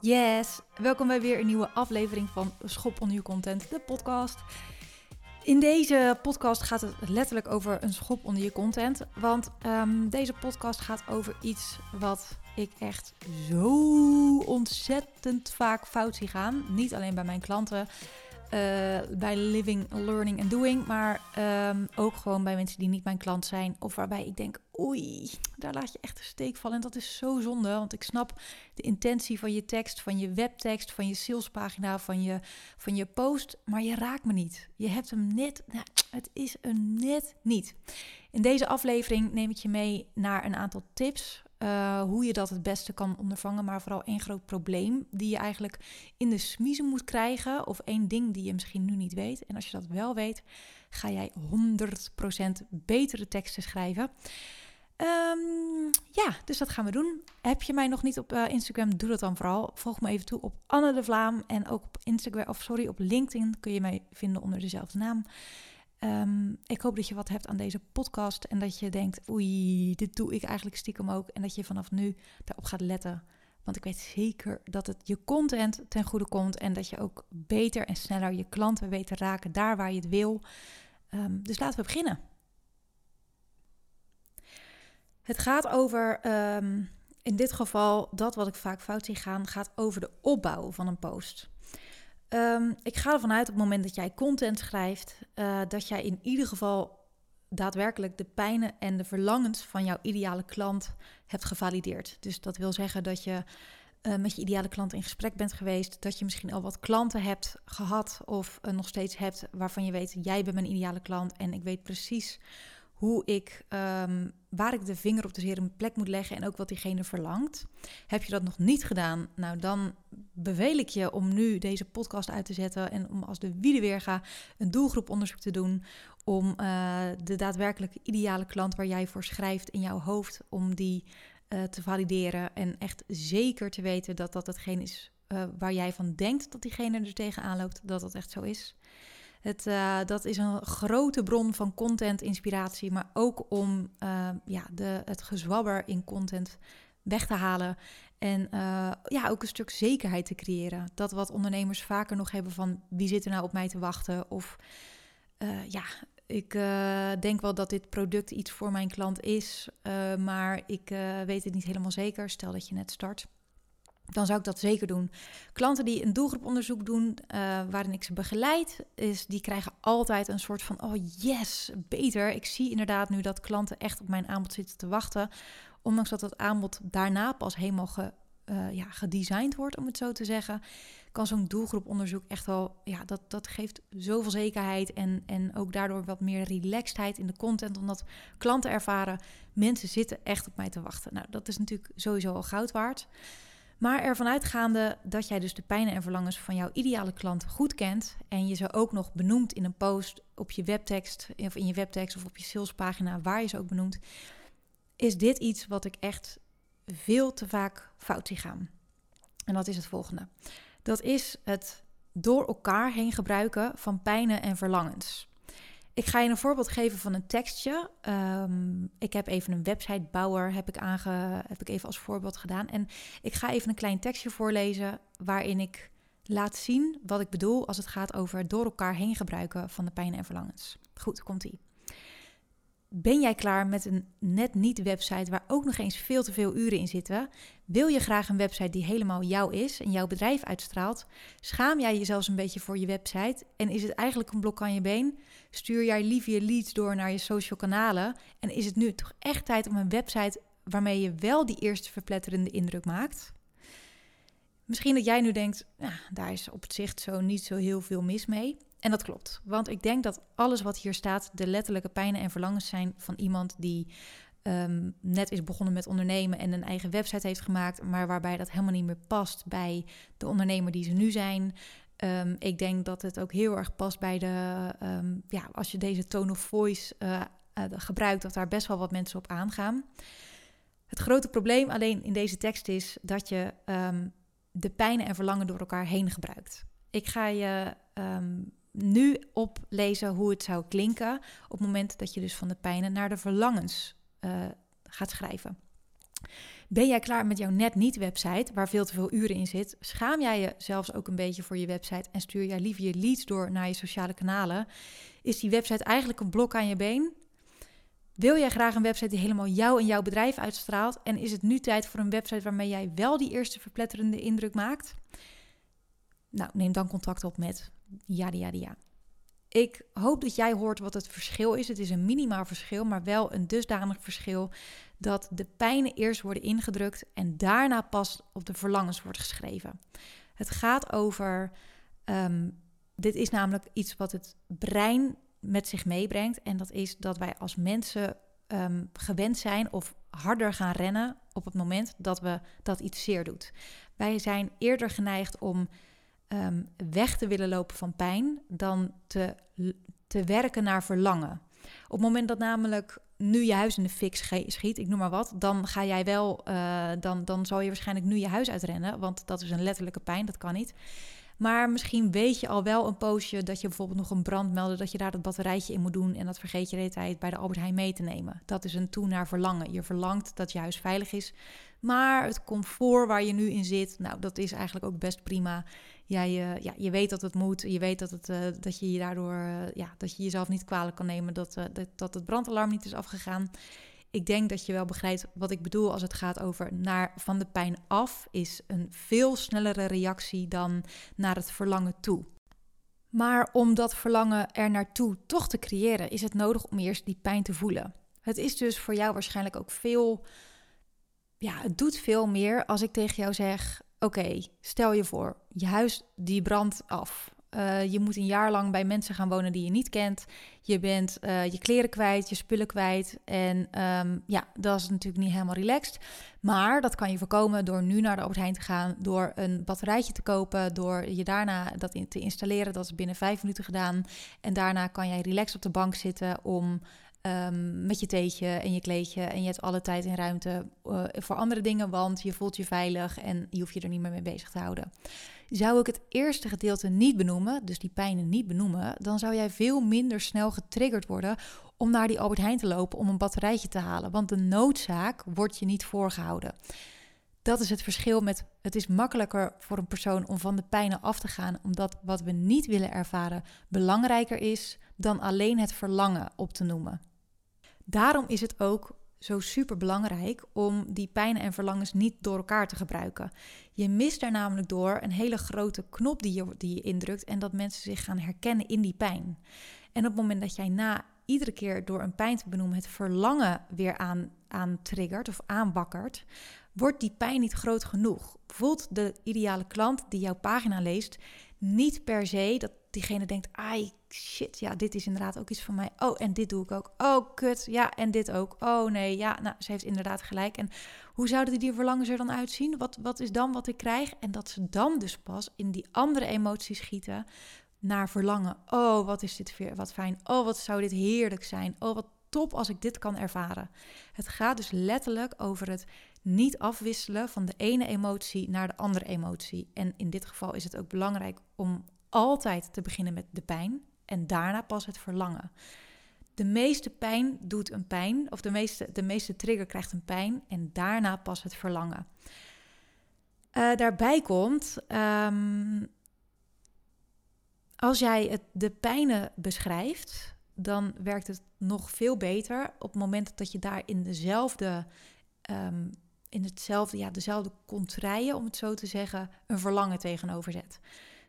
Yes, welkom bij weer een nieuwe aflevering van Schop on New Content, de podcast. In deze podcast gaat het letterlijk over een schop onder je content. Want um, deze podcast gaat over iets wat ik echt zo ontzettend vaak fout zie gaan. Niet alleen bij mijn klanten, bij living, learning en doing. Maar um, ook gewoon bij mensen die niet mijn klant zijn. Of waarbij ik denk, oei, daar laat je echt een steek vallen. En dat is zo zonde, want ik snap de intentie van je tekst, van je webtekst, van je salespagina, van je, van je post. Maar je raakt me niet. Je hebt hem net, nou, het is een net niet. In deze aflevering neem ik je mee naar een aantal tips uh, hoe je dat het beste kan ondervangen. Maar vooral één groot probleem die je eigenlijk in de smiezen moet krijgen. Of één ding die je misschien nu niet weet. En als je dat wel weet, ga jij 100% betere teksten schrijven. Um, ja, dus dat gaan we doen. Heb je mij nog niet op uh, Instagram? Doe dat dan vooral. Volg me even toe op Anne de Vlaam. En ook op Instagram, of sorry, op LinkedIn kun je mij vinden onder dezelfde naam. Um, ik hoop dat je wat hebt aan deze podcast en dat je denkt, oei, dit doe ik eigenlijk stiekem ook. En dat je vanaf nu daarop gaat letten. Want ik weet zeker dat het je content ten goede komt en dat je ook beter en sneller je klanten weet te raken daar waar je het wil. Um, dus laten we beginnen. Het gaat over, um, in dit geval, dat wat ik vaak fout zie gaan, gaat over de opbouw van een post. Um, ik ga ervan uit op het moment dat jij content schrijft, uh, dat jij in ieder geval daadwerkelijk de pijnen en de verlangens van jouw ideale klant hebt gevalideerd. Dus dat wil zeggen dat je uh, met je ideale klant in gesprek bent geweest, dat je misschien al wat klanten hebt gehad of uh, nog steeds hebt waarvan je weet, jij bent mijn ideale klant en ik weet precies hoe ik, um, waar ik de vinger op de zere plek moet leggen en ook wat diegene verlangt. Heb je dat nog niet gedaan? Nou, dan beveel ik je om nu deze podcast uit te zetten en om als de wiede weer ga een doelgroeponderzoek te doen om uh, de daadwerkelijke ideale klant waar jij voor schrijft in jouw hoofd, om die uh, te valideren en echt zeker te weten dat dat hetgeen is uh, waar jij van denkt dat diegene er tegenaan loopt, dat dat echt zo is. Het, uh, dat is een grote bron van content, inspiratie, maar ook om uh, ja, de, het gezwabber in content weg te halen. En uh, ja, ook een stuk zekerheid te creëren. Dat wat ondernemers vaker nog hebben van wie zit er nou op mij te wachten? Of ja, ik denk wel dat dit product iets voor mijn klant is, maar ik weet het niet helemaal zeker. Stel dat je net start dan zou ik dat zeker doen. Klanten die een doelgroeponderzoek doen, uh, waarin ik ze begeleid, is, die krijgen altijd een soort van: oh yes, beter. Ik zie inderdaad nu dat klanten echt op mijn aanbod zitten te wachten. Ondanks dat het aanbod daarna pas helemaal ge, uh, ja, gedesigned wordt, om het zo te zeggen, kan zo'n doelgroeponderzoek echt wel, ja, dat, dat geeft zoveel zekerheid en, en ook daardoor wat meer relaxedheid in de content, omdat klanten ervaren, mensen zitten echt op mij te wachten. Nou, dat is natuurlijk sowieso al goud waard. Maar ervan uitgaande dat jij dus de pijnen en verlangens van jouw ideale klant goed kent en je ze ook nog benoemt in een post op je webtekst of in je webtekst of op je salespagina waar je ze ook benoemt, is dit iets wat ik echt veel te vaak fout zie gaan. En dat is het volgende. Dat is het door elkaar heen gebruiken van pijnen en verlangens. Ik ga je een voorbeeld geven van een tekstje. Um, ik heb even een websitebouwer heb ik, aange, heb ik even als voorbeeld gedaan. En ik ga even een klein tekstje voorlezen waarin ik laat zien wat ik bedoel als het gaat over door elkaar heen gebruiken van de pijnen en verlangens. Goed, komt-ie. Ben jij klaar met een net niet website waar ook nog eens veel te veel uren in zitten? Wil je graag een website die helemaal jou is en jouw bedrijf uitstraalt? Schaam jij jezelf een beetje voor je website en is het eigenlijk een blok aan je been? Stuur jij liever je leads door naar je social kanalen en is het nu toch echt tijd om een website waarmee je wel die eerste verpletterende indruk maakt? Misschien dat jij nu denkt, ja, daar is op het zicht zo niet zo heel veel mis mee. En dat klopt, want ik denk dat alles wat hier staat de letterlijke pijnen en verlangens zijn van iemand die um, net is begonnen met ondernemen en een eigen website heeft gemaakt, maar waarbij dat helemaal niet meer past bij de ondernemer die ze nu zijn. Um, ik denk dat het ook heel erg past bij de, um, ja, als je deze tone of voice uh, uh, gebruikt, dat daar best wel wat mensen op aangaan. Het grote probleem alleen in deze tekst is dat je de pijnen en verlangen door elkaar heen gebruikt. Ik ga je nu oplezen hoe het zou klinken op het moment dat je dus van de pijnen naar de verlangens uh, gaat schrijven. Ben jij klaar met jouw net niet website, waar veel te veel uren in zit? Schaam jij je zelfs ook een beetje voor je website en stuur jij liever je leads door naar je sociale kanalen? Is die website eigenlijk een blok aan je been? Wil jij graag een website die helemaal jou en jouw bedrijf uitstraalt? En is het nu tijd voor een website waarmee jij wel die eerste verpletterende indruk maakt? Nou, neem dan contact op met ja, ja, ja. Ik hoop dat jij hoort wat het verschil is. Het is een minimaal verschil, maar wel een dusdanig verschil dat de pijnen eerst worden ingedrukt en daarna pas op de verlangens wordt geschreven. Het gaat over. Um, dit is namelijk iets wat het brein met zich meebrengt. En dat is dat wij als mensen ehm, gewend zijn of harder gaan rennen op het moment dat we dat iets zeer doet. Wij zijn eerder geneigd om Ehm, weg te willen lopen van pijn dan te, te werken naar verlangen. Op het moment dat namelijk nu je huis in de fik schiet, ik noem maar wat, dan ga jij wel, uh, dan, dan zal je waarschijnlijk nu je huis uitrennen, want dat is een letterlijke pijn, dat kan niet. Maar misschien weet je al wel een poosje dat je bijvoorbeeld nog een brand meldde, dat je daar dat batterijtje in moet doen en dat vergeet je de hele tijd bij de Albert Heijn mee te nemen. Dat is een toe naar verlangen. Je verlangt dat je huis veilig is, maar het comfort waar je nu in zit, nou dat is eigenlijk ook best prima ja, je, ja, je weet dat het moet. Je weet dat, het, uh, dat je je daardoor uh, ja, dat je jezelf niet kwalijk kan nemen dat, uh, dat, dat het brandalarm niet is afgegaan. Ik denk dat je wel begrijpt wat ik bedoel als het gaat over naar van de pijn af is een veel snellere reactie dan naar het verlangen toe. Maar om dat verlangen er naartoe toch te creëren, is het nodig om eerst die pijn te voelen. Het is dus voor jou waarschijnlijk ook veel. Ja, het doet veel meer als ik tegen jou zeg: Oké, stel je voor, je huis die brandt af. Uh, je moet een jaar lang bij mensen gaan wonen die je niet kent. Je bent uh, je kleren kwijt, je spullen kwijt. En um, ja, dat is natuurlijk niet helemaal relaxed. Maar dat kan je voorkomen door nu naar de Albert te gaan. Door een batterijtje te kopen. Door je daarna dat in te installeren. Dat is binnen vijf minuten gedaan. En daarna kan jij relaxed op de bank zitten om Um, met je theetje en je kleedje. En je hebt alle tijd en ruimte uh, voor andere dingen, want je voelt je veilig en je hoeft je er niet meer mee bezig te houden. Zou ik het eerste gedeelte niet benoemen, dus die pijnen niet benoemen, dan zou jij veel minder snel getriggerd worden om naar die Albert Heijn te lopen om een batterijtje te halen. Want de noodzaak wordt je niet voorgehouden. Dat is het verschil met het is makkelijker voor een persoon om van de pijnen af te gaan, omdat wat we niet willen ervaren belangrijker is dan alleen het verlangen op te noemen. Daarom is het ook zo super belangrijk om die pijnen en verlangens niet door elkaar te gebruiken. Je mist er namelijk door een hele grote knop die je, die je indrukt en dat mensen zich gaan herkennen in die pijn. En op het moment dat jij na iedere keer door een pijn te benoemen het verlangen weer aan, aan triggert of aanbakkert, wordt die pijn niet groot genoeg. Voelt de ideale klant die jouw pagina leest niet per se dat diegene denkt, ai, shit, ja, dit is inderdaad ook iets van mij. Oh, en dit doe ik ook. Oh, kut, ja, en dit ook. Oh, nee, ja, nou, ze heeft inderdaad gelijk. En hoe zouden die verlangens er dan uitzien? Wat, wat is dan wat ik krijg? En dat ze dan dus pas in die andere emoties schieten naar verlangen. Oh, wat is dit weer, wat fijn. Oh, wat zou dit heerlijk zijn. Oh, wat top als ik dit kan ervaren. Het gaat dus letterlijk over het niet afwisselen van de ene emotie naar de andere emotie. En in dit geval is het ook belangrijk om altijd te beginnen met de pijn en daarna pas het verlangen. De meeste pijn doet een pijn, of de meeste, de meeste trigger krijgt een pijn en daarna pas het verlangen. Uh, daarbij komt, um, als jij het, de pijnen beschrijft, dan werkt het nog veel beter op het moment dat je daar in dezelfde, um, in hetzelfde, ja, dezelfde contraien, om het zo te zeggen, een verlangen tegenover zet.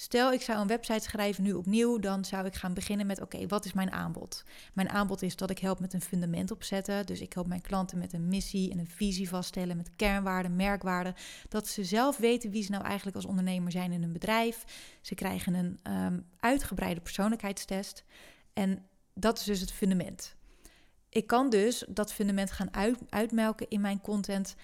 Stel, ik zou een website schrijven nu opnieuw, dan zou ik gaan beginnen met: oké, wat is mijn aanbod? Mijn aanbod is dat ik help met een fundament opzetten. Dus ik help mijn klanten met een missie en een visie vaststellen, met kernwaarden, merkwaarden. Dat ze zelf weten wie ze nou eigenlijk als ondernemer zijn in hun bedrijf. Ze krijgen een um, uitgebreide persoonlijkheidstest. En dat is dus het fundament. Ik kan dus dat fundament gaan uit, uitmelken in mijn content.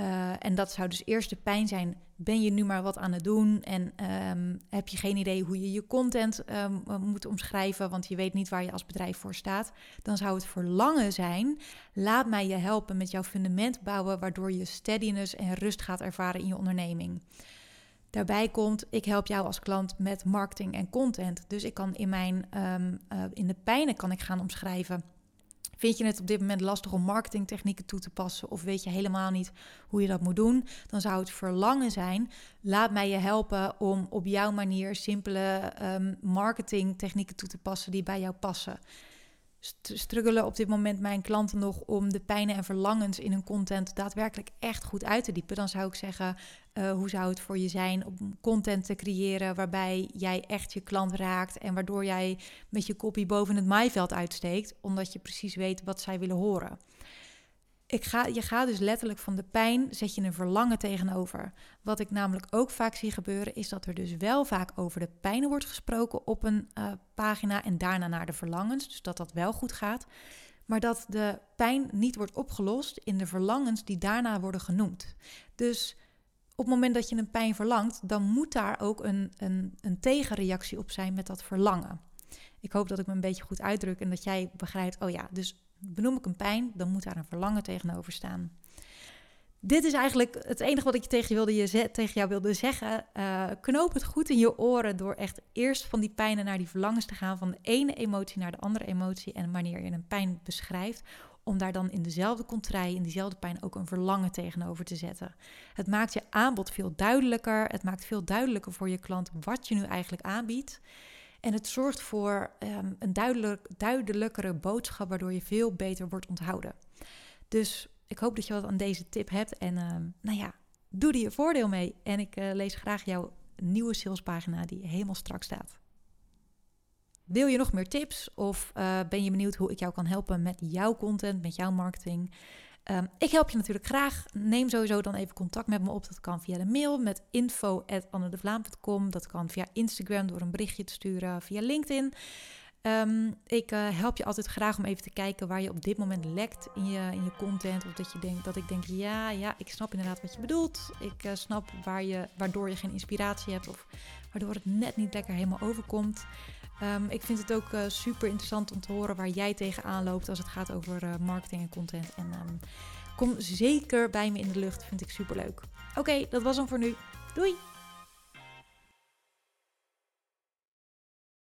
Uh, en dat zou dus eerst de pijn zijn. Ben je nu maar wat aan het doen en um, heb je geen idee hoe je je content um, moet omschrijven, want je weet niet waar je als bedrijf voor staat? Dan zou het verlangen zijn: laat mij je helpen met jouw fundament bouwen, waardoor je steadiness en rust gaat ervaren in je onderneming. Daarbij komt, ik help jou als klant met marketing en content. Dus ik kan in mijn um, uh, in de pijnen kan ik gaan omschrijven Vind je het op dit moment lastig om marketingtechnieken toe te passen of weet je helemaal niet hoe je dat moet doen? Dan zou het verlangen zijn, laat mij je helpen om op jouw manier simpele um, marketingtechnieken toe te passen die bij jou passen struggelen op dit moment mijn klanten nog om de pijnen en verlangens in hun content daadwerkelijk echt goed uit te diepen, dan zou ik zeggen: uh, hoe zou het voor je zijn om content te creëren waarbij jij echt je klant raakt en waardoor jij met je kopie boven het maaiveld uitsteekt, omdat je precies weet wat zij willen horen. Ik ga, je gaat dus letterlijk van de pijn, zet je een verlangen tegenover. Wat ik namelijk ook vaak zie gebeuren, is dat er dus wel vaak over de pijn wordt gesproken op een uh, pagina en daarna naar de verlangens. Dus dat dat wel goed gaat. Maar dat de pijn niet wordt opgelost in de verlangens die daarna worden genoemd. Dus op het moment dat je een pijn verlangt, dan moet daar ook een, een, een tegenreactie op zijn met dat verlangen. Ik hoop dat ik me een beetje goed uitdruk en dat jij begrijpt, oh ja, dus benoem ik een pijn, dan moet daar een verlangen tegenover staan. Dit is eigenlijk het enige wat ik tegen, je wilde je tegen jou wilde zeggen. Uh, knoop het goed in je oren door echt eerst van die pijnen naar die verlangens te gaan. Van de ene emotie naar de andere emotie. En wanneer je een pijn beschrijft, om daar dan in dezelfde contrai, in diezelfde pijn ook een verlangen tegenover te zetten. Het maakt je aanbod veel duidelijker. Het maakt veel duidelijker voor je klant wat je nu eigenlijk aanbiedt. En het zorgt voor ehm, een duidelijk, duidelijkere boodschap, waardoor je veel beter wordt onthouden. Dus ik hoop dat je wat aan deze tip hebt. En uh, nou ja, doe er je voordeel mee. En ik uh, lees graag jouw nieuwe salespagina die helemaal strak staat. Wil je nog meer tips of uh, ben je benieuwd hoe ik jou kan helpen met jouw content, met jouw marketing? Um, ik help je natuurlijk graag. Neem sowieso dan even contact met me op. Dat kan via de mail met info.annedevlaam.com. Dat kan via Instagram door een berichtje te sturen via LinkedIn. Um, ik uh, help je altijd graag om even te kijken waar je op dit moment lekt in je, in je content. Of dat je denkt dat ik denk, ja, ja, ik snap inderdaad wat je bedoelt. Ik uh, snap waar je, waardoor je geen inspiratie hebt of waardoor het net niet lekker helemaal overkomt. Um, ik vind het ook uh, super interessant om te horen waar jij tegenaan loopt als het gaat over marketing en content. En um, kom zeker bij me in de lucht, vind ik super leuk. Oké, dat was hem voor nu. Doei!